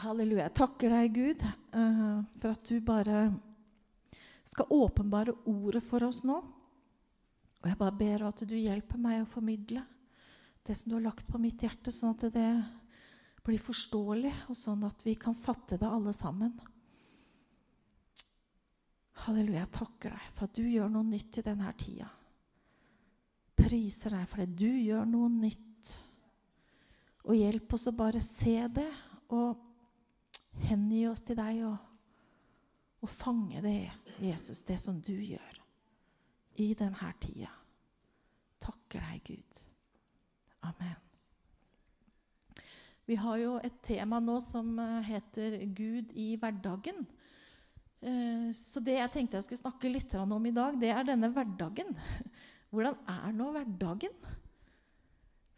Halleluja. Jeg takker deg, Gud, eh, for at du bare skal åpenbare ordet for oss nå. Og jeg bare ber at du hjelper meg å formidle det som du har lagt på mitt hjerte, sånn at det blir forståelig, og sånn at vi kan fatte det alle sammen. Halleluja. Jeg takker deg for at du gjør noe nytt i denne tida. Priser deg for det. Du gjør noe nytt. Og hjelp oss å bare se det og hengi oss til deg og, og fange det, Jesus, det som du gjør i denne tida. Takker deg, Gud. Amen. Vi har jo et tema nå som eh, heter 'Gud i hverdagen'. Eh, så det jeg tenkte jeg skulle snakke litt om i dag, det er denne hverdagen. Hvordan er nå hverdagen?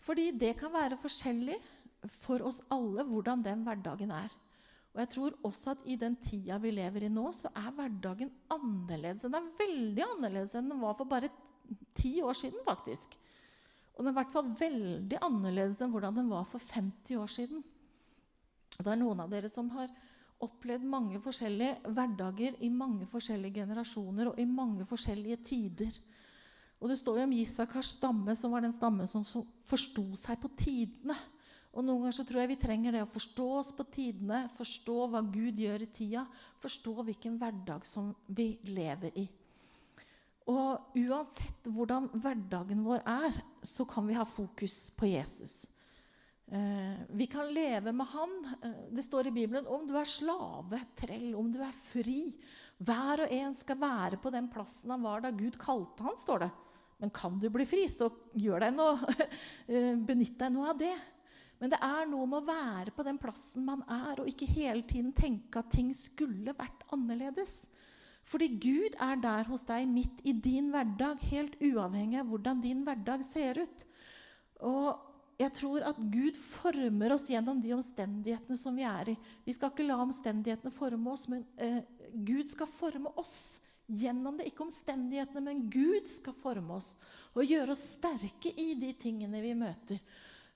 Fordi det kan være forskjellig for oss alle hvordan den hverdagen er. Og jeg tror også at i den tida vi lever i nå, så er hverdagen annerledes. Den er veldig annerledes enn den var for bare ti år siden, faktisk. Og den er i hvert fall veldig annerledes enn hvordan den var for 50 år siden. Det er noen av dere som har opplevd mange forskjellige hverdager i mange forskjellige generasjoner og i mange forskjellige tider. Og Det står jo om Isakars stamme, som var den stammen som forsto seg på tidene. Og Noen ganger så tror jeg vi trenger det å forstå oss på tidene, forstå hva Gud gjør i tida, forstå hvilken hverdag som vi lever i. Og uansett hvordan hverdagen vår er, så kan vi ha fokus på Jesus. Eh, vi kan leve med han. Eh, det står i Bibelen om du er slave, trell, om du er fri. Hver og en skal være på den plassen han var da Gud kalte han, står det. Men kan du bli fri, så gjør deg noe, eh, benytt deg noe av det. Men det er noe med å være på den plassen man er, og ikke hele tiden tenke at ting skulle vært annerledes. Fordi Gud er der hos deg midt i din hverdag, helt uavhengig av hvordan din hverdag ser ut. Og jeg tror at Gud former oss gjennom de omstendighetene som vi er i. Vi skal ikke la omstendighetene forme oss, men eh, Gud skal forme oss gjennom det. Ikke omstendighetene, men Gud skal forme oss og gjøre oss sterke i de tingene vi møter.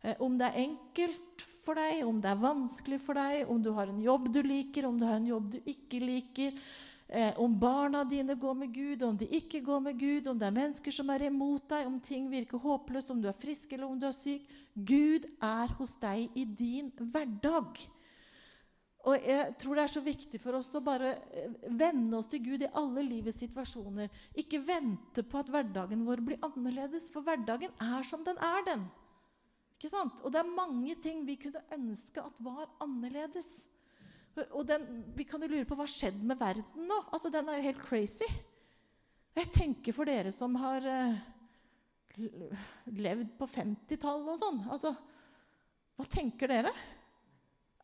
Eh, om det er enkelt for deg, om det er vanskelig for deg, om du har en jobb du liker, om du har en jobb du ikke liker, eh, om barna dine går med Gud, om de ikke går med Gud, om det er mennesker som er imot deg, om ting virker håpløst, om du er frisk eller om du er syk Gud er hos deg i din hverdag. Og jeg tror det er så viktig for oss å bare eh, venne oss til Gud i alle livets situasjoner. Ikke vente på at hverdagen vår blir annerledes, for hverdagen er som den er, den. Ikke sant? Og det er mange ting vi kunne ønske at var annerledes. Og den, Vi kan jo lure på hva skjedde med verden nå? Altså, Den er jo helt crazy. Jeg tenker for dere som har uh, levd på 50-tallet og sånn. Altså, hva tenker dere?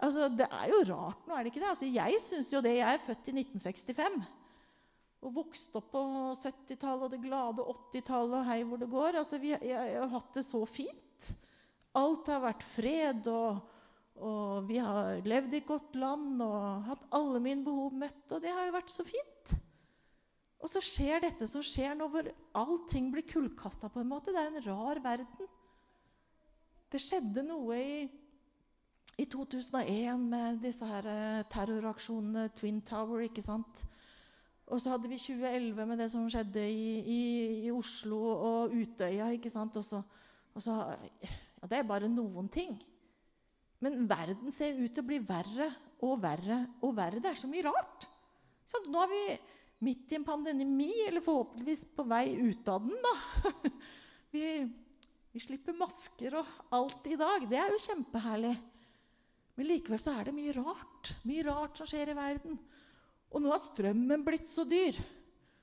Altså, Det er jo rart nå, er det ikke det? Altså, Jeg syns jo det. Jeg er født i 1965 og vokste opp på 70-tallet og det glade 80-tallet og hei hvor det går. Altså, vi, jeg, jeg, har hatt det så fint. Alt har vært fred, og, og, vi har levd i et godt land og hatt alle mine behov møtt. Og det har jo vært så fint. Og så skjer dette som skjer nå, hvor allting blir kullkasta på en måte. Det er en rar verden. Det skjedde noe i, i 2001 med disse her eh, terroraksjonene Twin Tower. ikke sant? Og så hadde vi 2011 med det som skjedde i, i, i Oslo og Utøya. ikke sant? Og så, og så ja, det er bare noen ting. Men verden ser ut til å bli verre og verre og verre. Det er så mye rart. Så nå er vi midt i en pandemi, eller forhåpentligvis på vei ut av den. da. Vi, vi slipper masker og alt i dag. Det er jo kjempeherlig. Men likevel så er det mye rart. Mye rart som skjer i verden. Og nå har strømmen blitt så dyr.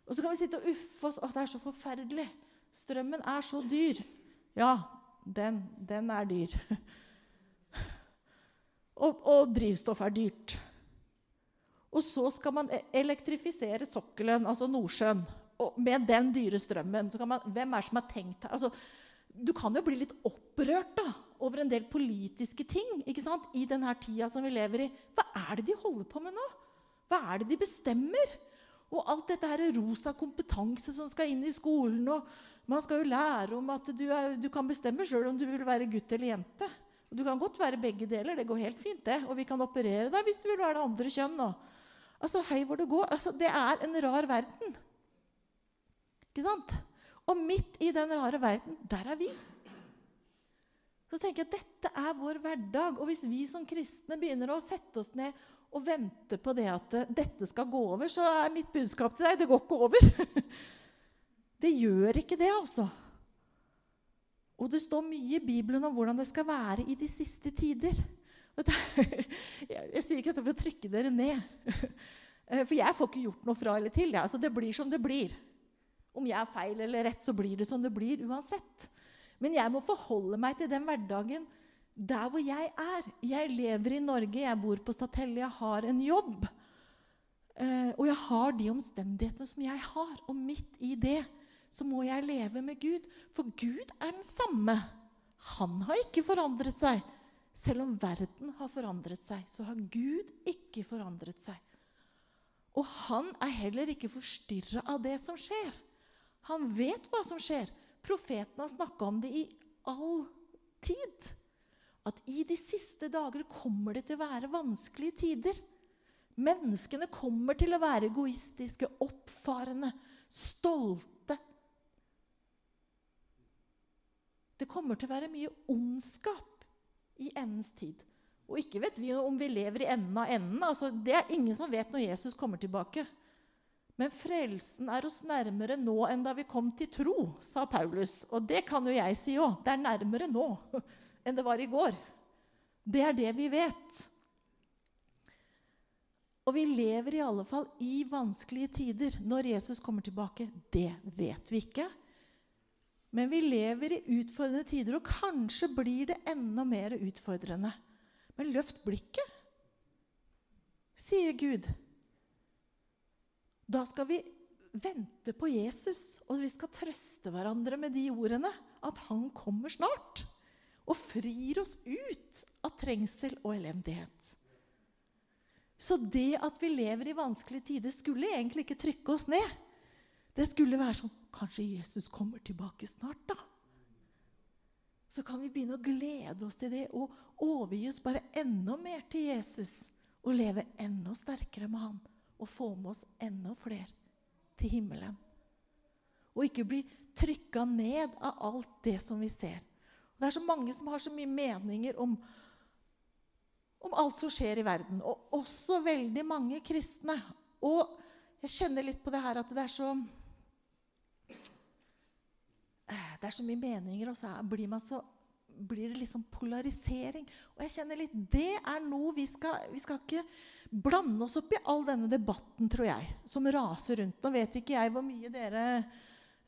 Og så kan vi sitte og uffe oss. Å, det er så forferdelig. Strømmen er så dyr. Ja, den, den er dyr. og, og, drivstoff er dyrt. Og så skal man e-, elektrifisere sokkelen, altså Nordsjøen. Og med den dyre strømmen man, Hvem er det som har tenkt her? Altså, du kan jo bli litt opprørt da, over en del politiske ting ikke sant? i denne tida som vi lever i. Hva er det de holder på med nå? Hva er det de bestemmer? Og alt dette her rosa kompetanse som skal inn i skolen, og man skal jo lære om at du, er, du kan bestemme sjøl om du vil være gutt eller jente. Du kan godt være begge deler. Det går helt fint, det. Og vi kan operere deg hvis du vil være det andre kjønn. Og. Altså, hei hvor det går. Altså, det er en rar verden. Ikke sant? Og midt i den rare verden, der er vi. Så tenker jeg at dette er vår hverdag. Og hvis vi som kristne begynner å sette oss ned og vente på det at dette skal gå over, så er mitt budskap til deg det går ikke over. det gjør ikke det, altså. Og det står mye i Bibelen om hvordan det skal være i de siste tider. Jeg sier ikke dette for å trykke dere ned. Eh, for jeg får ikke gjort noe fra eller til. Altså, det blir som det blir. Om jeg er feil eller rett, så blir det som det blir uansett. Men jeg må forholde meg til den hverdagen der hvor jeg er. Jeg lever i Norge, jeg bor på Stathelle, jeg har en jobb. Eh, og jeg har de omstendighetene som jeg har. Og midt i det så må jeg leve med Gud. For Gud er den samme. Han har ikke forandret seg. Selv om verden har forandret seg, så har Gud ikke forandret seg. Og han er heller ikke forstyrra av det som skjer. Han vet hva som skjer. Profeten har snakka om det i all tid. At i de siste dager kommer det til å være vanskelige tider. Menneskene kommer til å være egoistiske, oppfarende, stolte Det kommer til å være mye ondskap i endens tid. Og ikke vet vi om vi lever i enden av enden. Altså, det er ingen som vet når Jesus kommer tilbake. Men frelsen er oss nærmere nå enn da vi kom til tro, sa Paulus. Og det kan jo jeg si òg. Det er nærmere nå enn det var i går. Det er det vi vet. Og vi lever i alle fall i vanskelige tider. Når Jesus kommer tilbake, det vet vi ikke. Men vi lever i utfordrende tider, og kanskje blir det enda mer utfordrende. Men løft blikket, sier Gud. Da skal vi vente på Jesus, og vi skal trøste hverandre med de ordene. At han kommer snart og frir oss ut av trengsel og elendighet. Så det at vi lever i vanskelige tider, skulle egentlig ikke trykke oss ned. Det skulle være sånn Kanskje Jesus kommer tilbake snart, da? Så kan vi begynne å glede oss til det og overgi oss bare enda mer til Jesus. Og leve enda sterkere med han og få med oss enda flere til himmelen. Og ikke bli trykka ned av alt det som vi ser. Og det er så mange som har så mye meninger om, om alt som skjer i verden. Og også veldig mange kristne. Og jeg kjenner litt på det her at det er så det er så mye meninger, og så blir, så, blir det liksom polarisering. Og jeg kjenner litt Det er noe vi skal Vi skal ikke blande oss opp i all denne debatten, tror jeg, som raser rundt. Nå vet ikke jeg hvor mye dere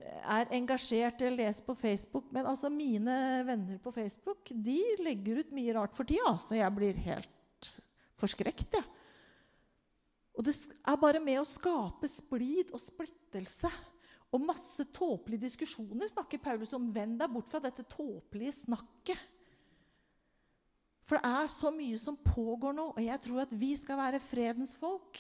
er engasjert eller leser på Facebook, men altså mine venner på Facebook de legger ut mye rart for tida, så jeg blir helt forskrekket. Ja. Og det er bare med å skape splid og splittelse og masse tåpelige diskusjoner snakker Paulus om. Vend deg bort fra dette tåpelige snakket. For det er så mye som pågår nå, og jeg tror at vi skal være fredens folk.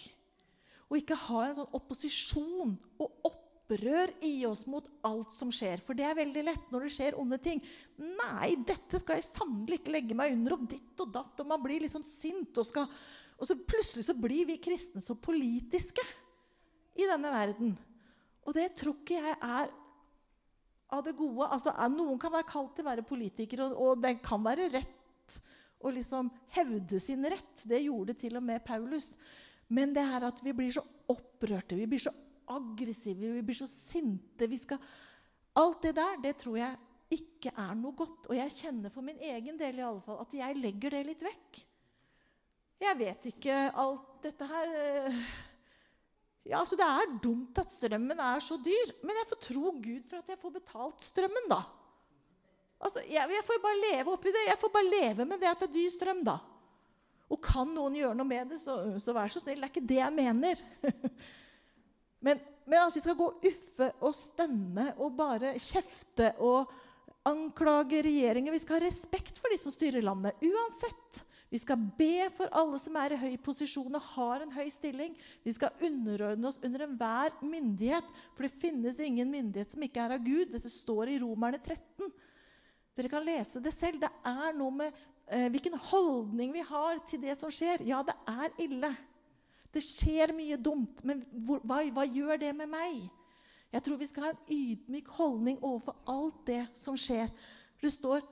Og ikke ha en sånn opposisjon og opprør i oss mot alt som skjer. For det er veldig lett når det skjer onde ting. Nei, dette skal jeg sannelig ikke legge meg under, og ditt og datt. Og man blir liksom sint. Og, skal, og så plutselig så blir vi kristne så politiske i denne verden. Og det tror ikke jeg er av det gode. Altså, noen kan være kalt til å være politiker, og, og det kan være rett å liksom hevde sin rett. Det gjorde til og med Paulus. Men det er at vi blir så opprørte, vi blir så aggressive, vi blir så sinte. Vi skal, alt det der, det tror jeg ikke er noe godt. Og jeg kjenner for min egen del i alle fall at jeg legger det litt vekk. Jeg vet ikke alt dette her eh, ja, altså Det er dumt at strømmen er så dyr, men jeg får tro Gud for at jeg får betalt strømmen, da. Altså, jeg, jeg får bare leve oppi det. Jeg får bare leve med det at det er dyr strøm, da. Og kan noen gjøre noe med det, så, så vær så snill. Det er ikke det jeg mener. men, men, at vi skal gå uffe og stønne og bare kjefte og anklage regjeringen Vi skal ha respekt for de som styrer landet, uansett. Vi skal be for alle som er i høy posisjon og har en høy stilling. Vi skal underordne oss under enhver myndighet, for det finnes ingen myndighet som ikke er av Gud. Dette står i Romerne 13. Dere kan lese det selv. Det er noe med eh, hvilken holdning vi har til det som skjer. Ja, det er ille. Det skjer mye dumt, men hvor, hva, hva, gjør det med meg? Jeg tror vi skal ha en ydmyk holdning overfor alt det som skjer. Det står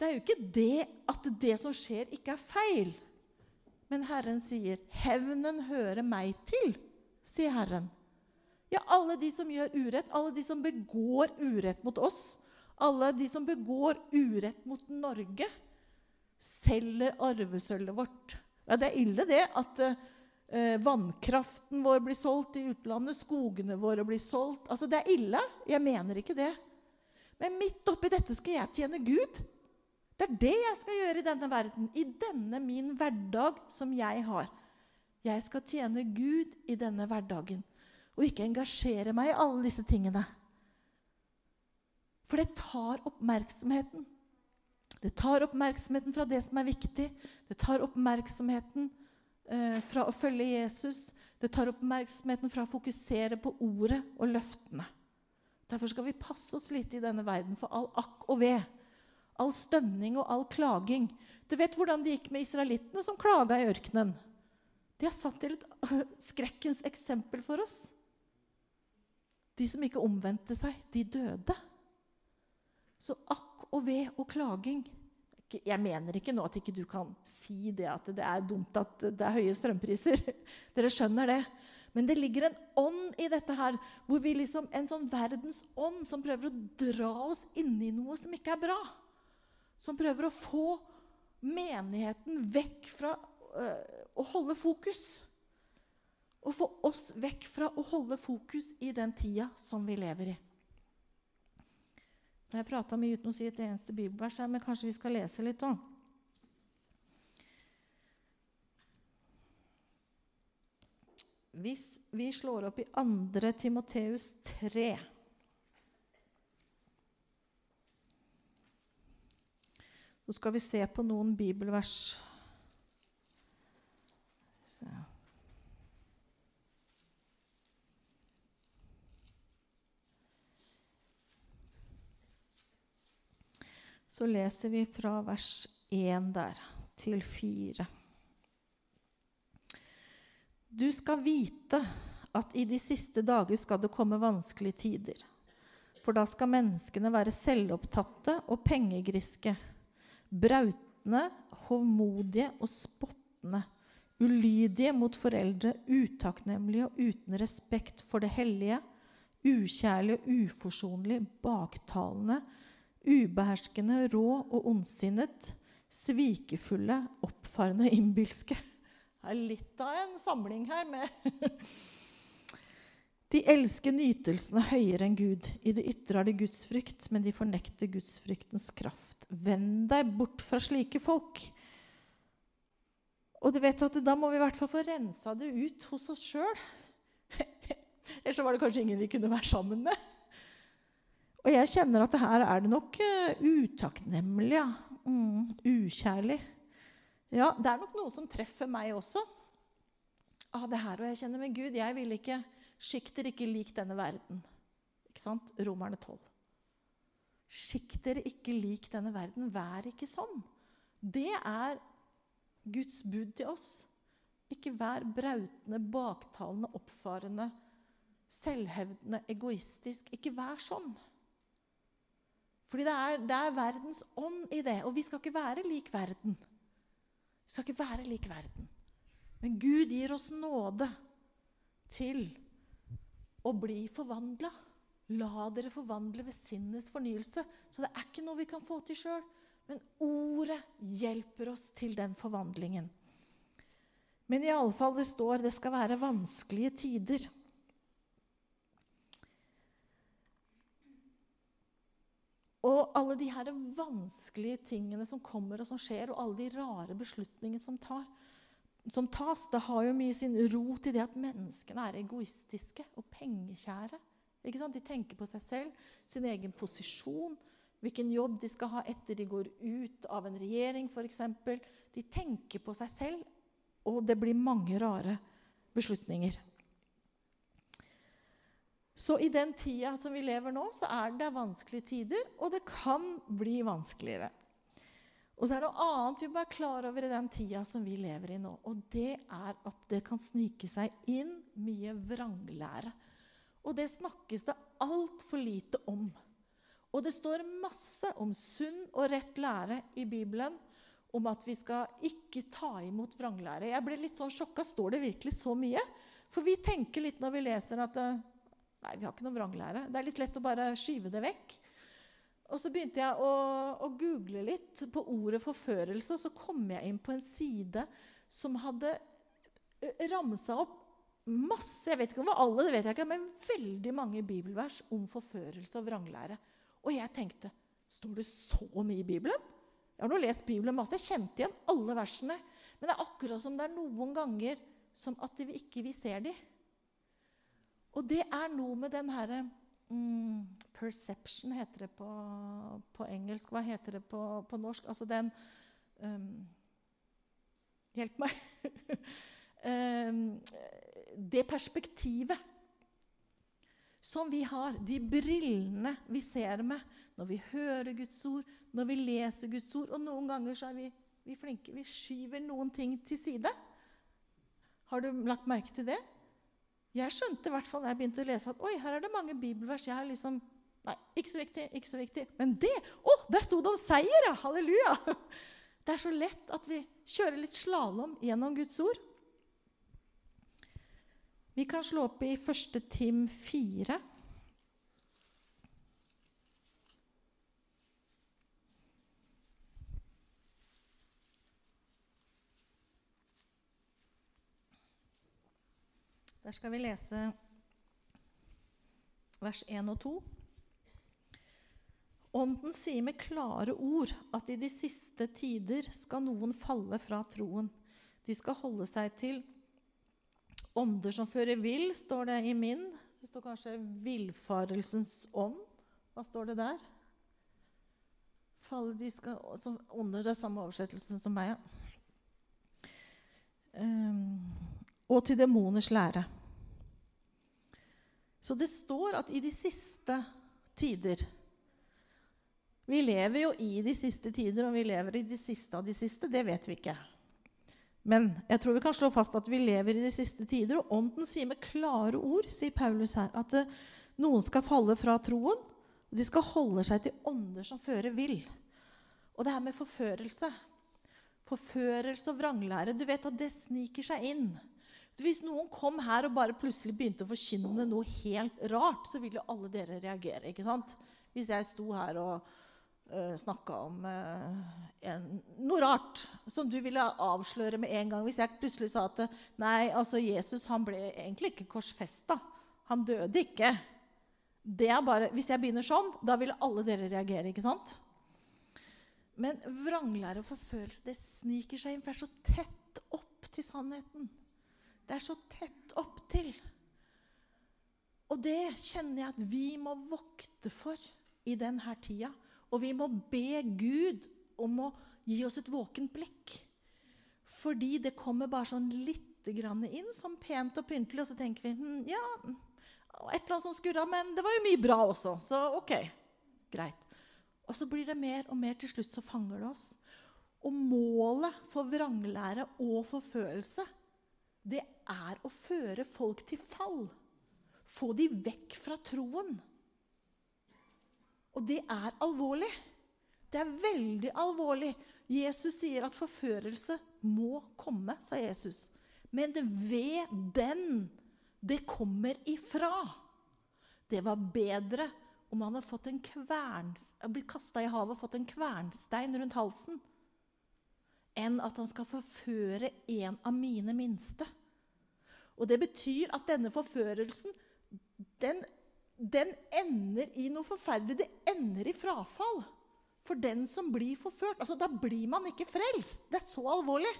Det er jo ikke det at det som skjer, ikke er feil. Men Herren sier, 'Hevnen hører meg til', sier Herren. Ja, alle de som gjør urett, alle de som begår urett mot oss, alle de som begår urett mot Norge, selger arvesølvet vårt. Ja, det er ille, det, at eh, vannkraften vår blir solgt i utlandet, skogene våre blir solgt. Altså, Det er ille. Jeg mener ikke det. Men midt oppi dette skal jeg tjene Gud. Det er det jeg skal gjøre i denne verden, i denne min hverdag som jeg har. Jeg skal tjene Gud i denne hverdagen og ikke engasjere meg i alle disse tingene. For det tar oppmerksomheten. Det tar oppmerksomheten fra det som er viktig. Det tar oppmerksomheten eh, fra å følge Jesus. Det tar oppmerksomheten fra å fokusere på ordet og løftene. Derfor skal vi passe oss litt i denne verden for all akk og ved all stønning og all klaging. Du vet hvordan det gikk med israelittene som klaga i ørkenen. De har satt til et skrekkens eksempel for oss. De som ikke omvendte seg, de døde. Så akk og ved og klaging Jeg mener ikke nå at ikke du kan si det at det er dumt at det er høye strømpriser. Dere skjønner det. Men det ligger en ånd i dette her, hvor vi liksom, en sånn verdensånd som prøver å dra oss inn i noe som ikke er bra som prøver å få menigheten vekk fra øh, å holde fokus. Og få oss vekk fra å holde fokus i den tida som vi lever i. Jeg prata mye uten å si et eneste bibelvers her, men kanskje vi skal lese litt òg. Hvis vi slår opp i 2. Timoteus 3 Så skal vi se på noen bibelvers. Så. Så leser vi fra vers 1 der til 4. Du skal vite at i de siste dager skal det komme vanskelige tider. For da skal menneskene være selvopptatte og pengegriske brautende, hovmodige og spottende, ulydige mot foreldre, utakknemlige og uten respekt for det hellige, ukjærlige og uforsonlige, baktalende, ubeherskende, rå og ondsinnet, svikefulle, oppfarende innbilske. Det er litt av en samling her med De elsker nytelsene høyere enn Gud. I det ytre har de gudsfrykt, men de fornekter Gudsfryktens kraft. Vend deg bort fra slike folk. Og du vet at da må vi i hvert fall få rensa det ut hos oss sjøl. Ellers så var det kanskje ingen vi kunne være sammen med. Og jeg kjenner at her er det nok uh, utakknemlig, ja. Mm, ukjærlig. Ja, det er nok noe som treffer meg også. Ah, det her og jeg kjenner med Gud. Jeg vil ikke Sjikter ikke lik denne verden. Ikke sant? Romerne 12. Skikk dere ikke lik denne verden. Vær ikke sånn. Det er Guds bud til oss. Ikke vær brautende, baktalende, oppfarende, selvhevdende, egoistisk. Ikke vær sånn. Fordi det er, det er, verdens ånd i det. Og vi skal ikke være lik verden. Vi skal ikke være lik verden. Men Gud gir oss nåde til å bli forvandla. La dere forvandle ved sinnets fornyelse. Så det er ikke noe vi kan få til sjøl. Men ordet hjelper oss til den forvandlingen. Men i alle fall det står det skal være vanskelige tider. Og alle de her vanskelige tingene som kommer og som skjer, og alle de rare beslutningene som, tar, som tas, det har jo mye sin rot i det at menneskene er egoistiske og pengekjære. De tenker på seg selv, sin egen posisjon, hvilken jobb de skal ha etter de går ut av en regjering f.eks. De tenker på seg selv, og det blir mange rare beslutninger. Så i den tida som vi lever nå, så er det vanskelige tider, og det kan bli vanskeligere. Og så er det noe annet vi må være klar over i den tida som vi lever i nå. Og det er at det kan snike seg inn mye vranglære. Og det snakkes det altfor lite om. Og det står masse om sunn og rett lære i Bibelen. Om at vi skal ikke ta imot vranglære. Jeg ble litt sånn sjokka. Står det virkelig så mye? For vi tenker litt når vi leser at nei, vi har ikke noe vranglære. Det er litt lett å bare skyve det vekk. Og så begynte jeg å, å, google litt på ordet forførelse, og så kom jeg inn på en side som hadde eh, ramsa opp masse Jeg vet ikke om alle, det vet jeg ikke, men veldig mange bibelvers om forførelse og vranglære. Og jeg tenkte Står det så mye i Bibelen? Jeg har nå lest Bibelen masse. Jeg kjente igjen alle versene. Men det er akkurat som det er noen ganger som at vi ikke vi ser de. Og det er noe med den herre mm, Perception heter det på, på, engelsk. Hva heter det på, på norsk? Altså den um, Hjelp meg. um, det perspektivet som vi har, de brillene vi ser med når vi hører Guds ord, når vi leser Guds ord Og noen ganger så er vi, vi flinke. Vi skyver noen ting til side. Har du lagt merke til det? Jeg skjønte i hvert fall da jeg begynte å lese at oi, her er det mange bibelvers. jeg har liksom, Nei, ikke så viktig, ikke så viktig. Men det Å, der sto det om seier! ja, Halleluja! Det er så lett at vi kjører litt slalåm gjennom Guds ord. Vi kan slå opp i 1. Tim 4. Der skal vi lese vers 1 og 2. Ånden sier med klare ord at i de siste tider skal noen falle fra troen. De skal holde seg til ånder som fører vill, står det i min. Det står kanskje 'villfarelsens ånd'. Hva står det der? Falle, de skal, Ånder det er samme oversettelsen som meg, ja. Um, og til demoners lære. Så det står at i de siste tider Vi lever jo i de siste tider, og vi lever i de siste av de siste, det vet vi ikke. Men jeg tror vi kan slå fast at vi lever i de siste tider. Og Ånden sier med klare ord sier Paulus her, at uh, noen skal falle fra troen. Og de skal holde seg til ånder som fører vill. Og det her med forførelse Forførelse og vranglære Du vet at det sniker seg inn. Hvis noen kom her og bare plutselig begynte å forkynne noe helt rart, så ville alle dere reagere. ikke sant? Hvis jeg sto her og uh, snakka om uh, en, noe rart som du ville avsløre med en gang Hvis jeg plutselig sa at nei, altså Jesus han ble egentlig ikke korsfesta. Han døde ikke. Det er bare, Hvis jeg begynner sånn, da ville alle dere reagere. ikke sant? Men vranglære og forfølelse det sniker seg inn, for det er så tett opp til sannheten. Det er så tett opptil. Og det kjenner jeg at vi må vokte for i denne tida. Og vi må be Gud om å gi oss et våkent blikk. Fordi det kommer bare sånn lite grann inn, sånn pent og pyntelig, og så tenker vi hm, ja, et eller annet som skurra, men det var jo mye bra også. Så OK, greit. Og så blir det mer og mer. Til slutt så fanger det oss. Og målet for vranglære og forførelse, det er å føre folk til fall. Få de vekk fra troen. Og det er alvorlig. Det er veldig alvorlig. Jesus sier at forførelse må komme, sa Jesus. Men ved den det kommer ifra. Det var bedre om han hadde en blitt kasta i havet og fått en kvernstein rundt halsen enn at han skal forføre en av mine minste. Og det betyr at denne forførelsen den, den ender i noe forferdelig. Det ender i frafall for den som blir forført. Altså, Da blir man ikke frelst. Det er så alvorlig.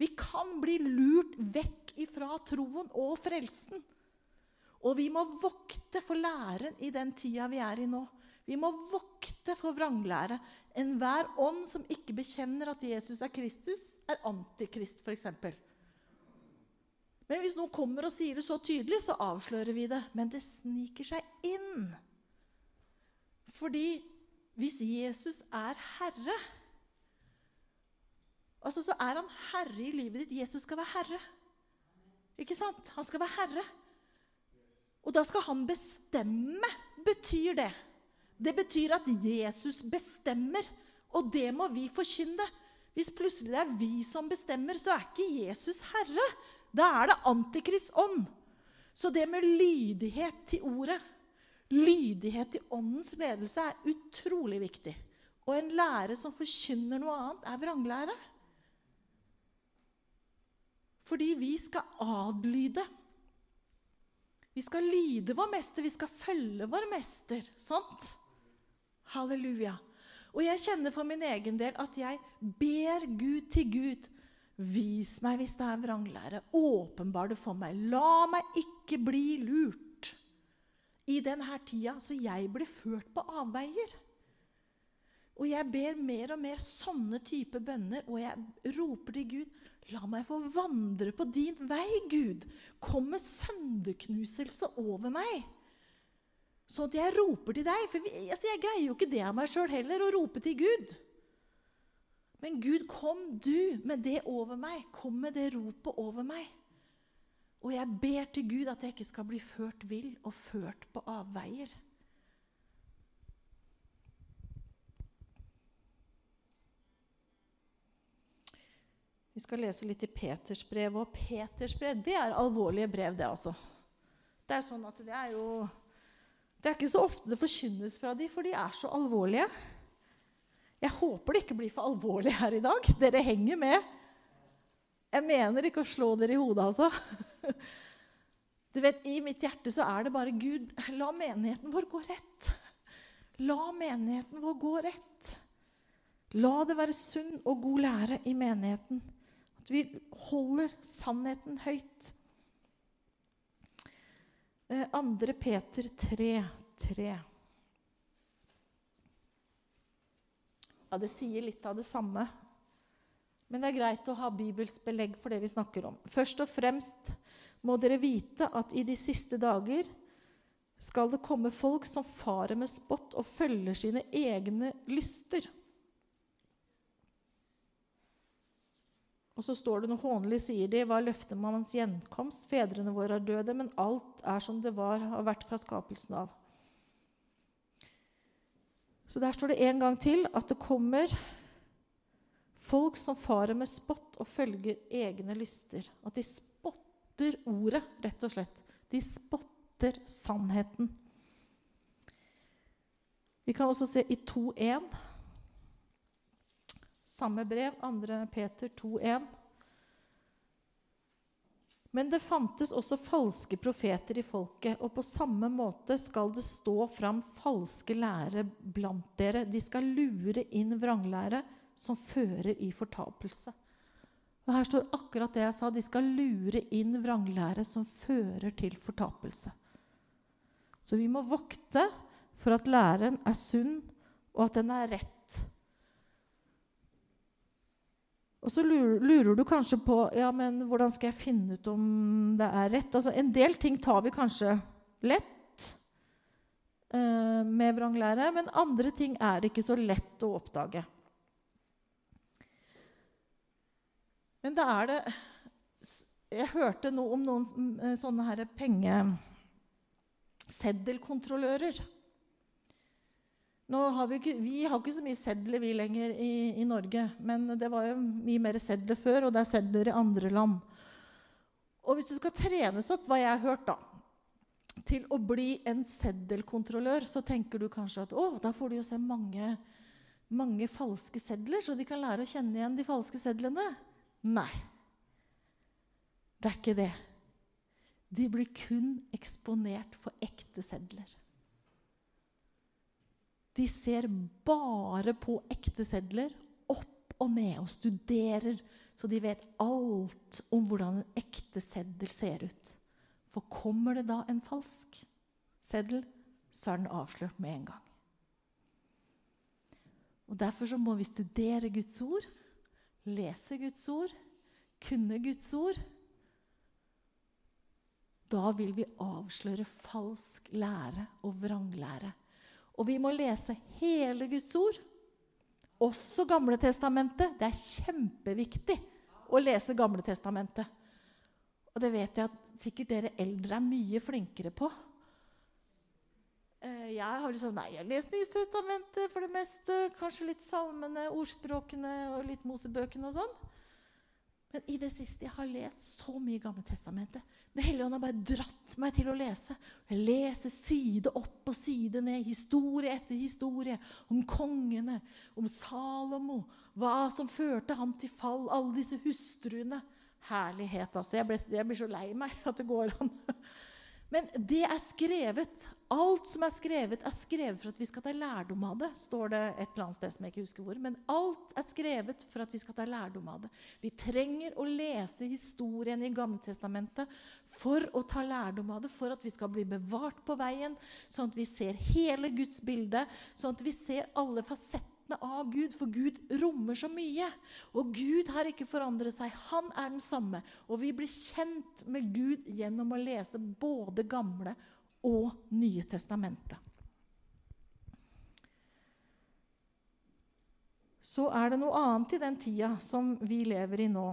Vi kan bli lurt vekk ifra troen og frelsen. Og vi må vokte for læren i den tida vi er i nå. Vi må vokte for vranglære. Enhver ånd som ikke bekjenner at Jesus er Kristus, er antikrist, f.eks. Men hvis noen kommer og sier det så tydelig, så avslører vi det. Men det sniker seg inn. Fordi hvis Jesus er herre, Altså, så er han herre i livet ditt. Jesus skal være herre. Ikke sant? Han skal være herre. Og da skal han bestemme, betyr det. Det betyr at Jesus bestemmer, og det må vi forkynne. Hvis plutselig det er vi som bestemmer, så er ikke Jesus herre. Da er det antikrist ånd. Så det med lydighet til ordet, lydighet til åndens ledelse, er utrolig viktig. Og en lære som forkynner noe annet, er vranglære. Fordi vi skal adlyde. Vi skal lyde vår mester, vi skal følge vår mester. Sant? Halleluja. Og jeg kjenner for min egen del at jeg ber Gud til Gud. Vis meg hvis det er vranglære. Åpenbar det for meg. La meg ikke bli lurt i denne tida, så jeg blir ført på avveier. Og jeg ber mer og mer sånne type bønner, og jeg roper til Gud La meg få vandre på din vei, Gud. Kom med sønderknuselse over meg. Så at jeg roper til deg. For altså, jeg greier jo ikke det av meg sjøl heller, å rope til Gud. Men Gud, kom du med det over meg. Kom med det ropet over meg. Og jeg ber til Gud at jeg ikke skal bli ført vill og ført på avveier. Vi skal lese litt i Peters brev. Og Peters brev det er alvorlige brev, det altså. Det er sånn at det er jo Det er ikke så ofte det forkynnes fra de, for de er så alvorlige. Jeg håper det ikke blir for alvorlig her i dag. Dere henger med. Jeg mener ikke å slå dere i hodet, altså. Du vet, I mitt hjerte så er det bare Gud, la menigheten vår gå rett. La menigheten vår gå rett. La det være sunn og god lære i menigheten. At vi holder sannheten høyt. 2. Eh, Peter 3, 3. Ja, det sier litt av det samme. Men det er greit å ha Bibels belegg for det vi snakker om. Først og fremst må dere vite at i de siste dager skal det komme folk som farer med spott og følger sine egne lyster. Og så står det noe hånlig, sier de, Hva løftet om hans gjenkomst. Fedrene våre er døde, men alt er som det var, har vært fra skapelsen av. Så der står det en gang til at det kommer folk som farer med spott og følger egne lyster. At de spotter ordet, rett og slett. De spotter sannheten. Vi kan også se i 2.1. Samme brev, 2. Peter 2,1. Men det fantes også falske profeter i folket, og på samme måte skal det stå fram falske lærere blant dere. De skal lure inn vranglære som fører i fortapelse. Og Her står akkurat det jeg sa. De skal lure inn vranglære som fører til fortapelse. Så vi må vokte for at læren er sunn, og at den er rett Og så lurer, du kanskje på ja, men hvordan skal jeg finne ut om det er rett. Altså, en del ting tar vi kanskje lett eh, med vranglære, men andre ting er ikke så lett å oppdage. Men da er det Jeg hørte noe om noen eh, sånne her pengeseddelkontrollører. Har vi, ikke, vi, har ikke så mye sedler vi lenger i, i, Norge, men det var jo mye mer sedler før, og det er sedler i andre land. Og hvis du skal trenes opp, hva jeg har hørt, da, til å bli en seddelkontrollør, så tenker du kanskje at å, da får du jo se mange, mange falske sedler, så de kan lære å kjenne igjen de falske sedlene. Nei. Det er ikke det. De blir kun eksponert for ekte sedler. De ser bare på ekte sedler, opp og ned, og studerer, så de vet alt om hvordan en ekte seddel ser ut. For kommer det da en falsk seddel, så er den avslørt med en gang. Og Derfor så må vi studere Guds ord, lese Guds ord, kunne Guds ord. Da vil vi avsløre falsk lære og vranglære og vi må lese hele Guds ord. Også Gamle testamentet. Det er kjempeviktig å lese Gamle testamentet. Og det vet jeg at sikkert dere eldre er mye flinkere på. Eh, jeg har liksom, nei, jeg lest Nytestamentet for det meste. Kanskje litt salmene, ordspråkene og litt Mosebøkene og sånn. Men i det siste jeg har lest så mye Gamle testamentet. Den hellige ånd har bare dratt meg til å lese. Jeg leser side opp og side ned, historie etter historie. Om kongene, om Salomo, hva som førte han til fall. Alle disse hustruene. Herlighet, altså. Jeg, ble, jeg blir så lei meg at det går an. Men det er skrevet. Alt som er skrevet, er skrevet for at vi skal ta lærdom av det. står det et eller annet sted som jeg ikke husker hvor. Men alt er skrevet for at vi skal ta lærdom av det. Vi trenger å lese historien i Gammeltestamentet for å ta lærdom av det, for at vi skal bli bevart på veien, sånn at vi ser hele Guds bilde, sånn at vi ser alle fasetter av Gud, for Gud rommer så mye. Og Gud har ikke forandret seg. Han er den samme. Og vi blir kjent med Gud gjennom å lese både Gamle og Nye testamentet. Så er det noe annet i den tida som vi lever i nå.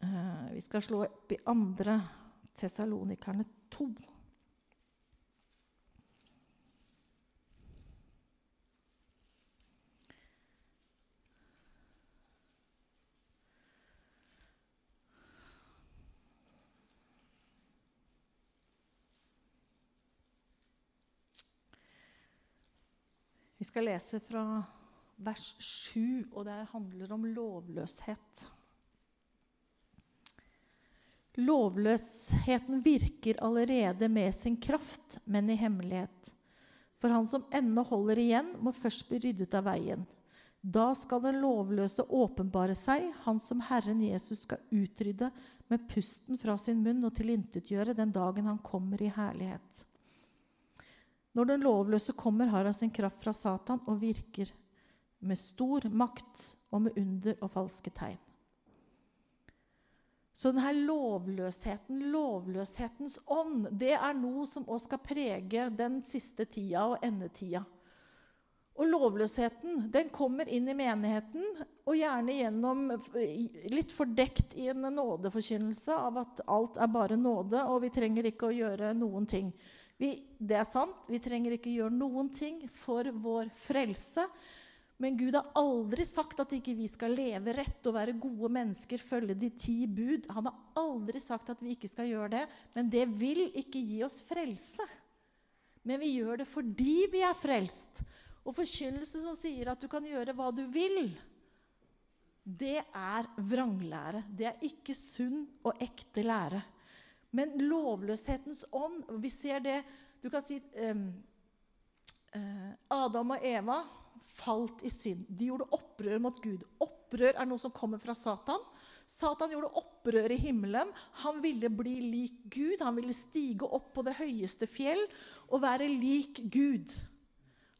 Eh, vi skal slå opp i andre Tessalonikerne 2. Vi skal lese fra vers 7, og det handler om lovløshet. Lovløsheten virker allerede med sin kraft, men i hemmelighet. For han som ennå holder igjen, må først bli ryddet av veien. Da skal den lovløse åpenbare seg, han som Herren Jesus skal utrydde med pusten fra sin munn og tilintetgjøre den dagen han kommer i herlighet. Når den lovløse kommer, har han sin kraft fra Satan og virker med stor makt og med under og falske tegn. Så denne lovløsheten, lovløshetens ånd, det er noe som også skal prege den siste tida og endetida. Og lovløsheten den kommer inn i menigheten, og gjerne gjennom litt fordekt i en nådeforkynnelse av at alt er bare nåde, og vi trenger ikke å gjøre noen ting. Vi, det er sant, vi trenger ikke gjøre noen ting for vår frelse. Men Gud har aldri sagt at ikke vi skal leve rett og være gode mennesker, følge de ti bud. Han har aldri sagt at vi ikke skal gjøre det, men det vil ikke gi oss frelse. Men vi gjør det fordi vi er frelst. Og forkynnelse som sier at du kan gjøre hva du vil, det er vranglære. Det er ikke sunn og ekte lære. Men lovløshetens ånd Vi ser det Du kan si um, Adam og Eva falt i synd. De gjorde opprør mot Gud. Opprør er noe som kommer fra Satan. Satan gjorde opprør i himmelen. Han ville bli lik Gud. Han ville stige opp på det høyeste fjell og være lik Gud.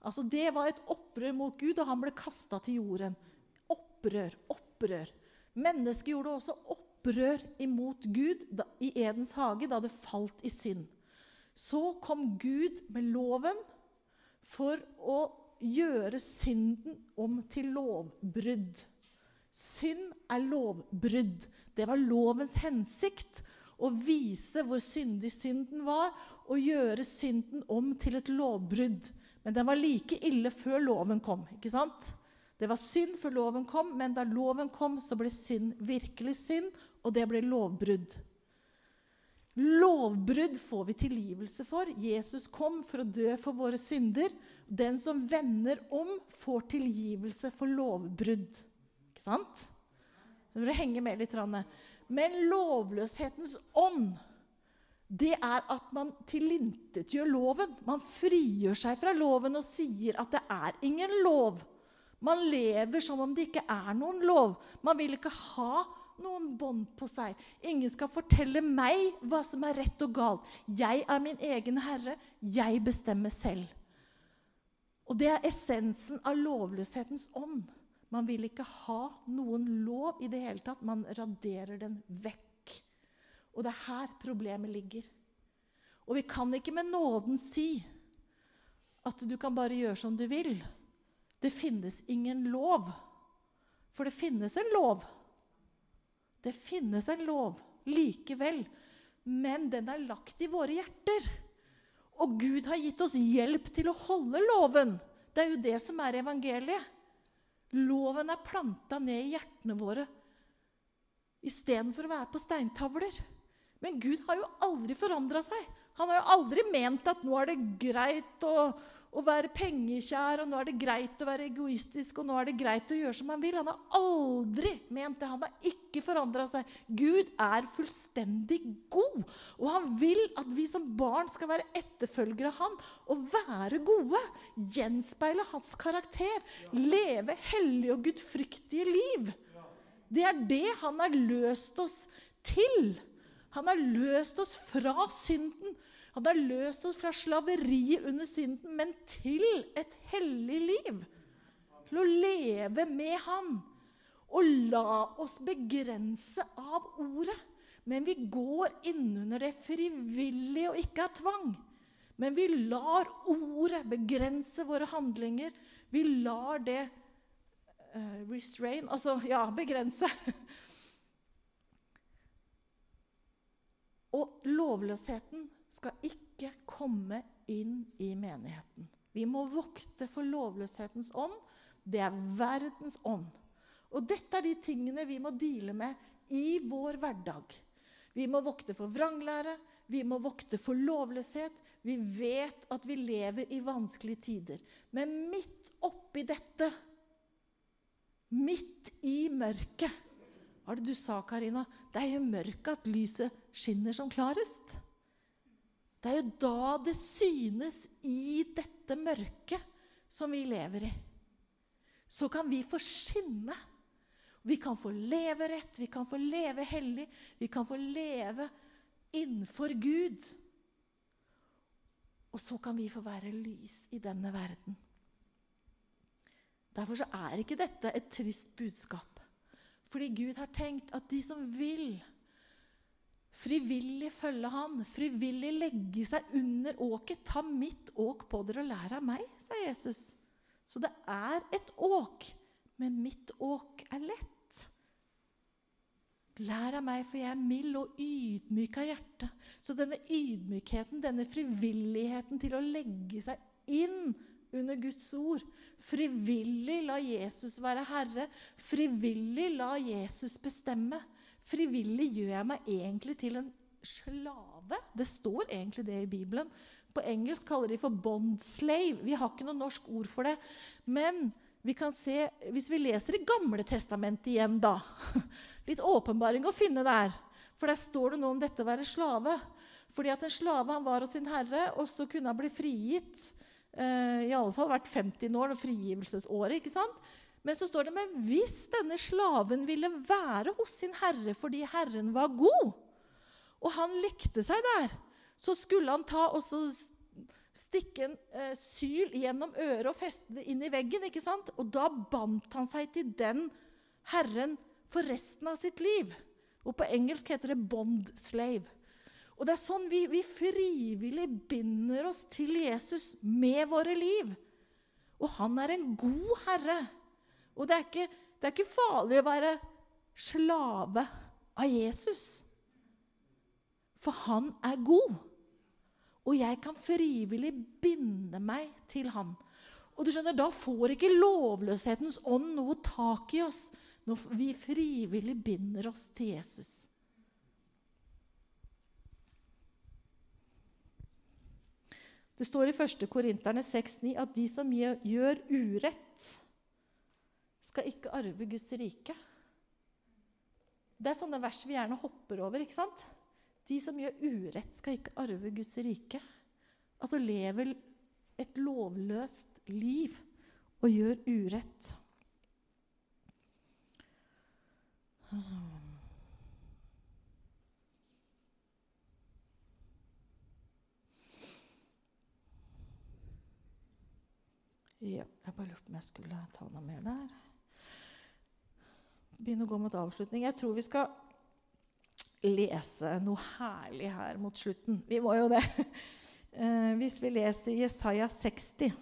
Altså Det var et opprør mot Gud, og han ble kasta til jorden. Opprør, opprør. Mennesket gjorde også opprør opprør imot Gud i Edens hage da det falt i synd. Så kom Gud med loven for å gjøre synden om til lovbrudd. Synd er lovbrudd. Det var lovens hensikt. Å vise hvor syndig synden var, og gjøre synden om til et lovbrudd. Men den var like ille før loven kom. ikke sant? Det var synd før loven kom, men da loven kom, så ble synd virkelig synd, og det ble lovbrudd. Lovbrudd får vi tilgivelse for. Jesus kom for å dø for våre synder. Den som vender om, får tilgivelse for lovbrudd. Ikke sant? Nå må du henge med litt. Men lovløshetens ånd, det er at man tilintetgjør loven. Man frigjør seg fra loven og sier at det er ingen lov. Man lever som om det ikke er noen lov. Man vil ikke ha noen bånd på seg. Ingen skal fortelle meg hva som er rett og galt. Jeg er min egen herre. Jeg bestemmer selv. Og det er essensen av lovløshetens ånd. Man vil ikke ha noen lov i det hele tatt. Man raderer den vekk. Og det er her problemet ligger. Og vi kan ikke med nåden si at du kan bare gjøre som du vil. det finnes ingen lov. For det finnes en lov. Det finnes en lov likevel, men den er lagt i våre hjerter. Og Gud har gitt oss hjelp til å holde loven. Det er jo det som er evangeliet. Loven er planta ned i hjertene våre istedenfor å være på steintavler. Men Gud har jo aldri forandra seg. Han har jo aldri ment at nå er det greit å, å være pengekjær, og nå er det greit å være egoistisk, og nå er det greit å gjøre som han vil. Han har aldri ment det. Han har ikke forandra seg. Gud er fullstendig god, og han vil at vi som barn skal være etterfølgere av han og være gode. Gjenspeile hans karakter. Leve hellige og gudfryktige liv. Det er det han har løst oss til. Han har løst oss fra synden. Han har løst oss fra slaveriet under synden, men til et hellig liv. Til å leve med Han. Og la oss begrense av ordet. Men vi går innunder det frivillig og ikke av tvang. Men vi lar ordet begrense våre handlinger. Vi lar det uh, restrain Altså, ja, begrense. Og lovløsheten skal ikke komme inn i menigheten. Vi må vokte for lovløshetens ånd. Det er verdens ånd. Og dette er de tingene vi må deale med i vår hverdag. Vi må vokte for vranglære, vi må vokte for lovløshet. Vi vet at vi lever i vanskelige tider. Men midt oppi dette, midt i mørket Hva er det du sa, Karina? Det er i mørket at lyset skinner som klarest. Det er jo da det synes i dette mørket som vi lever i. Så kan vi få skinne. Vi kan få leve rett, vi kan få leve hellig, vi kan få leve innenfor Gud. Og så kan vi få være lys i denne verden. Derfor så er ikke dette et trist budskap. Fordi Gud har tenkt at de som vil frivillig følge Han, frivillig legge seg under åket, ta mitt åk på dere og lær av meg, sa Jesus. Så det er et åk, men mitt åk er lett. Lær av meg, for jeg er mild og ydmyk av hjerte. Så denne ydmykheten, denne frivilligheten til å legge seg inn under Guds ord Frivillig la Jesus være herre. Frivillig la Jesus bestemme. Frivillig gjør jeg meg egentlig til en slave. Det står egentlig det i Bibelen. På engelsk kaller de for 'bondslave'. Vi har ikke noe norsk ord for det. Men vi kan se, hvis vi leser i Gamle testamentet igjen, da Litt åpenbaring å finne der. For der står det noe om dette å være slave. Fordi at en slave han var hos sin herre, og så kunne han bli frigitt. Eh, I alle fall hvert 50 år, frigivelsesåret. ikke sant? Men så står det men hvis denne slaven ville være hos sin herre fordi herren var god, og han likte seg der, så skulle han ta og stikke en eh, syl gjennom øret og feste det inn i veggen. ikke sant? Og da bandt han seg til den herren for resten av sitt liv. Og på engelsk heter det 'bond slave'. Og det er sånn vi, vi frivillig binder oss til Jesus med våre liv. Og han er en god herre. Og det er ikke, det er ikke farlig å være slave av Jesus. For han er god. Og jeg kan frivillig binde meg til han. Og du skjønner, Da får ikke lovløshetens ånd noe tak i oss når vi frivillig binder oss til Jesus. Det står i 1. Korinterne 6,9 at de som gjør urett, skal ikke arve Guds rike. Det er sånne vers vi gjerne hopper over. ikke sant? De som gjør urett, skal ikke arve Guds rike. Altså lever et lovløst liv og gjør urett. Ja, jeg bare lurte på om jeg skulle ta noe mer der begynne å gå mot avslutning. Jeg tror vi skal lese noe herlig her mot slutten. Vi må jo det. Eh, hvis vi leser Jesaja 60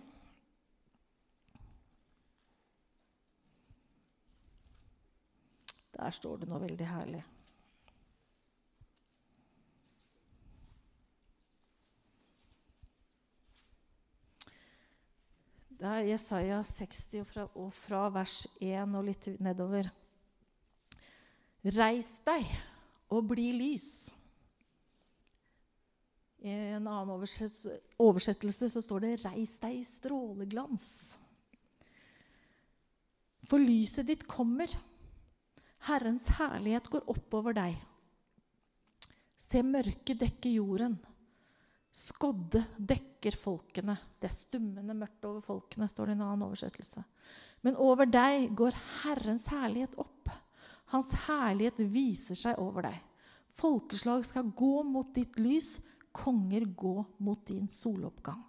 Der står det noe veldig herlig. Det er Jesaja 60 og fra, og fra vers 1 og litt nedover. Reis deg og bli lys. I en annen oversettelse så står det 'reis deg i stråleglans'. For lyset ditt kommer. Herrens herlighet går oppover deg. Se mørket dekke jorden. Skodde dekker folkene. Det er stummende mørkt over folkene, står det i en annen oversettelse. Men over deg går Herrens herlighet opp. Hans herlighet viser seg over deg. Folkeslag skal gå mot ditt lys, konger gå mot din soloppgang.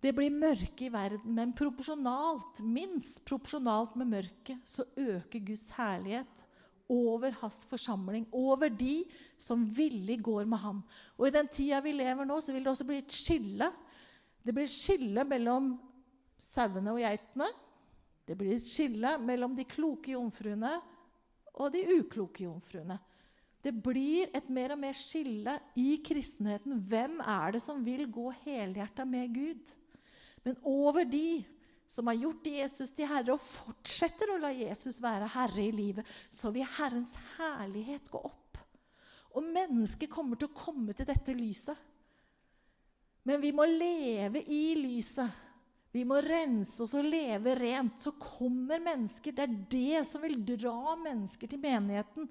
Det blir mørke i verden, men proporsjonalt, minst proporsjonalt med mørket, så øker Guds herlighet over hans forsamling, over de som villig går med ham. Og i den tida vi lever nå, så vil det også bli et skille. Det blir skille mellom sauene og geitene. Det blir et skille mellom de kloke jomfruene og de ukloke jomfruene. Det blir et mer og mer skille i kristenheten. Hvem er det som vil gå helhjerta med Gud? Men over de som har gjort Jesus til herre, og fortsetter å la Jesus være herre i livet, så vil Herrens herlighet gå opp. Og mennesket kommer til å komme til dette lyset. Men vi må leve i lyset. Vi må rense oss og leve rent. Så kommer mennesker. Det er det som vil dra mennesker til menigheten.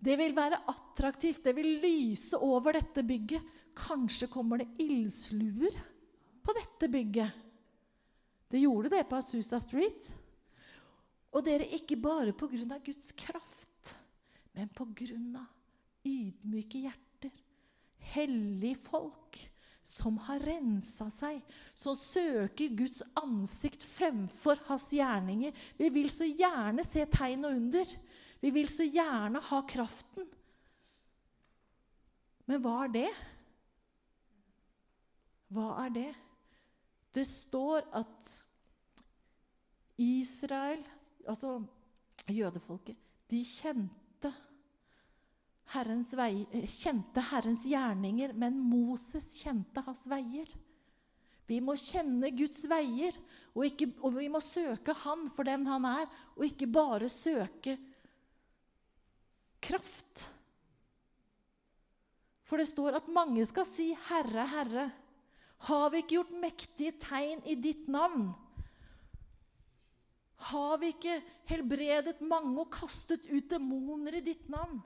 Det vil være attraktivt. Det vil lyse over dette bygget. Kanskje kommer det ildsluer på dette bygget. Det gjorde det på Asusa Street. Og dere, ikke bare pga. Guds kraft, men pga. ydmyke hjerter. Hellige folk som har rensa seg, som søker Guds ansikt fremfor hans gjerninger. Vi vil så gjerne se tegn og under. Vi vil så gjerne ha kraften. Men hva er det? Hva er det? Det står at Israel, altså jødefolket, de kjente Herrens, vei, kjente Herrens gjerninger, men Moses kjente hans veier. Vi må kjenne Guds veier, og, ikke, og, vi må søke Han for den Han er, og ikke bare søke kraft. For det står at mange skal si 'Herre, Herre'. Har vi ikke gjort mektige tegn i ditt navn? Har vi ikke helbredet mange og kastet ut demoner i ditt navn?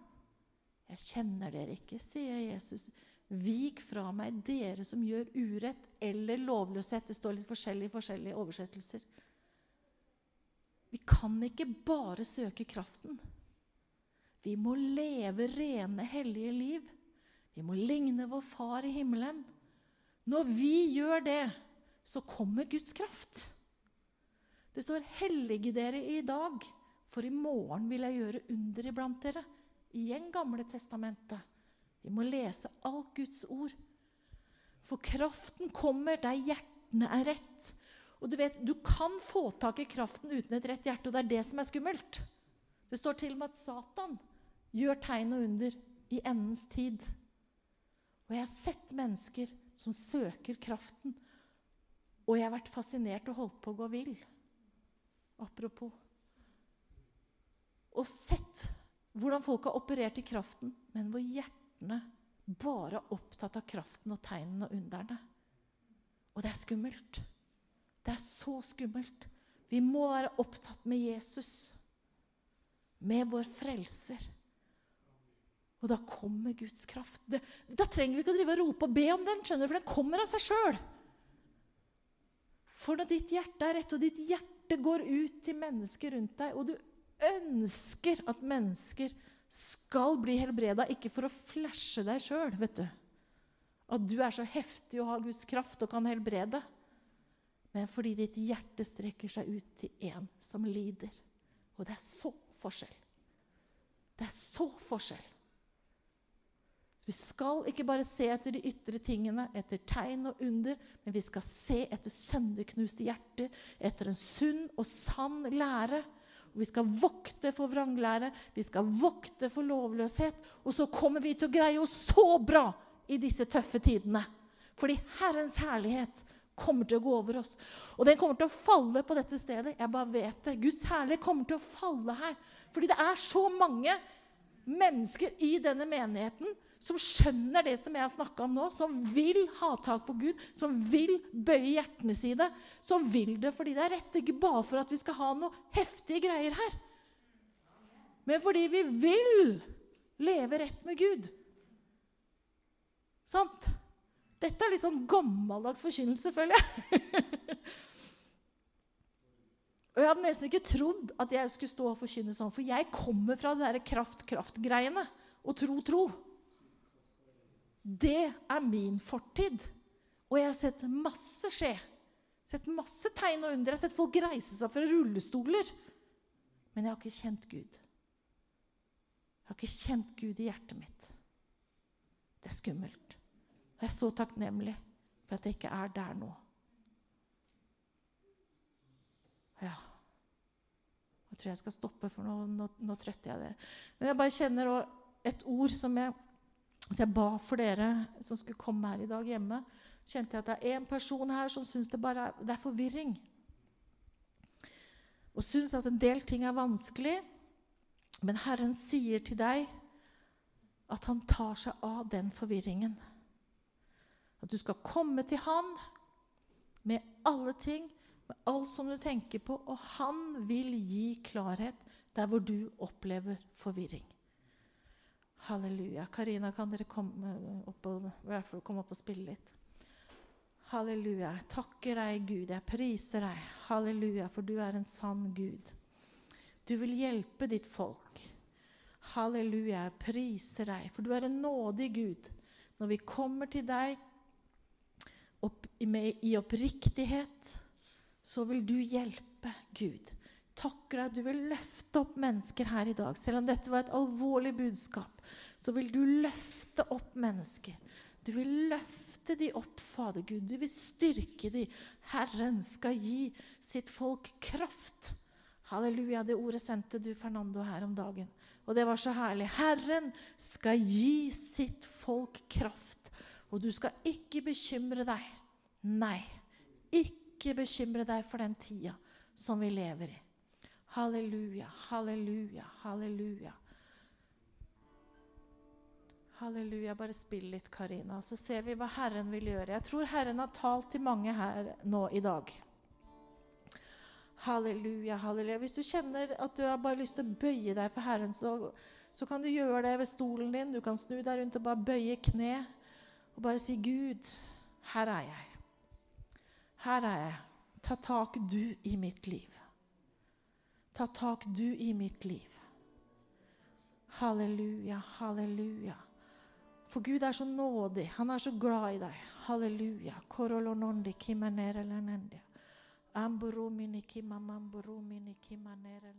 Jeg kjenner dere ikke, sier Jesus. Vik fra meg, dere som gjør urett eller lovløshet. Det står litt forskjellig i forskjellige oversettelser. Vi kan ikke bare søke kraften. Vi må leve rene, hellige liv. Vi må ligne vår Far i himmelen. Når vi gjør det, så kommer Guds kraft. Det står 'hellige dere i dag', for i morgen vil jeg gjøre under iblant dere. Igjen Gamle testamentet. Vi må lese alt Guds ord. For kraften kommer der hjertene er rett. Og du vet, du kan få tak i kraften uten et rett hjerte, og det er det som er skummelt. Det står til og med at Satan gjør tegn og under i endens tid. Og jeg har sett mennesker som søker kraften. Og jeg har vært fascinert og holdt på å gå vill. Apropos. Og sett hvordan folk har operert i kraften, men hvor hjertene bare er opptatt av kraften og tegnene og underne. Og det er skummelt. Det er så skummelt. Vi må være opptatt med Jesus, med vår frelser. Og da kommer Guds kraft. Det, da trenger vi ikke å drive og rope og be om den, skjønner du, for den kommer av seg sjøl. For når ditt hjerte er rett, og ditt hjerte går ut til mennesker rundt deg, og du ønsker at mennesker skal bli helbreda, ikke for å flashe deg sjøl, vet du At du er så heftig og har Guds kraft og kan helbrede, men fordi ditt hjerte strekker seg ut til en som lider. Og det er så forskjell. Det er så forskjell. Vi skal ikke bare se etter de ytre tingene, etter tegn og under, men vi skal se etter sønderknuste hjerter, etter en sunn og sann lære. Vi skal vokte for vranglære, vi skal vokte for lovløshet. Og så kommer vi til å greie oss så bra i disse tøffe tidene. Fordi Herrens herlighet kommer til å gå over oss. Og den kommer til å falle på dette stedet. Jeg bare vet det. Guds herlighet kommer til å falle her. Fordi det er så mange mennesker i denne menigheten som skjønner det som jeg har snakka om nå, som vil ha tak på Gud, som vil bøye hjertene sine, som vil det fordi det er rett, ikke bare for at vi skal ha noe heftige greier her, men fordi vi vil leve rett med Gud. Sant? Dette er litt sånn gammeldags forkynnelse, føler jeg. Og Jeg hadde nesten ikke trodd at jeg skulle stå og forkynne sånn, for jeg kommer fra det der kraft-kraft-greiene og tro-tro. Det er min fortid. Og jeg har sett masse skje. Sett masse tegn og under. Jeg har sett folk reise seg fra rullestoler. Men jeg har ikke kjent Gud. Jeg har ikke kjent Gud i hjertet mitt. Det er skummelt. Og jeg er så takknemlig for at jeg ikke er der nå. Ja. Jeg tror jeg skal stoppe, for nå, nå, nå trøtter jeg dere. Men jeg bare kjenner et ord som jeg så jeg ba for dere som skulle komme her i dag hjemme. kjente jeg at det er en person her som syns det bare er, det er forvirring. Og syns at en del ting er vanskelig. Men Herren sier til deg at han tar seg av den forvirringen. At du skal komme til han med alle ting, med alt som du tenker på, og han vil gi klarhet der hvor du opplever forvirring. Halleluja. Karina, kan dere komme opp og, komme opp og spille litt? Halleluja. Jeg takker deg, Gud. Jeg priser deg. Halleluja, for du er en sann Gud. Du vil hjelpe ditt folk. Halleluja. Jeg priser deg, for du er en nådig Gud. Når vi kommer til deg opp, med, i oppriktighet, så vil du hjelpe, Gud. Takker deg at du vil løfte opp mennesker her i dag. Selv om dette var et alvorlig budskap, så vil du løfte opp mennesker. Du vil løfte de opp, Fader Gud. Du vil styrke de. Herren skal gi sitt folk kraft. Halleluja. Det ordet sendte du, Fernando, her om dagen. Og det var så herlig. Herren skal gi sitt folk kraft. Og du skal ikke bekymre deg. Nei, ikke bekymre deg for den tida som vi lever i. Halleluja, halleluja, halleluja. Halleluja. Bare spill litt, Karina. Så ser vi hva Herren vil gjøre. Jeg tror Herren har talt til mange her nå i dag. Halleluja, halleluja. Hvis du kjenner at du har bare lyst til å bøye deg for Herren, så, så kan du gjøre det ved stolen din. Du kan snu deg rundt og bare bøye kne og bare si, 'Gud, her er jeg. Her er jeg. Ta tak, du, i mitt liv. Ta tak, du, i mitt liv. Halleluja, halleluja. For Gud er så nådig. Han er så glad i deg. Halleluja. Amburumini kima mamburumini kima nere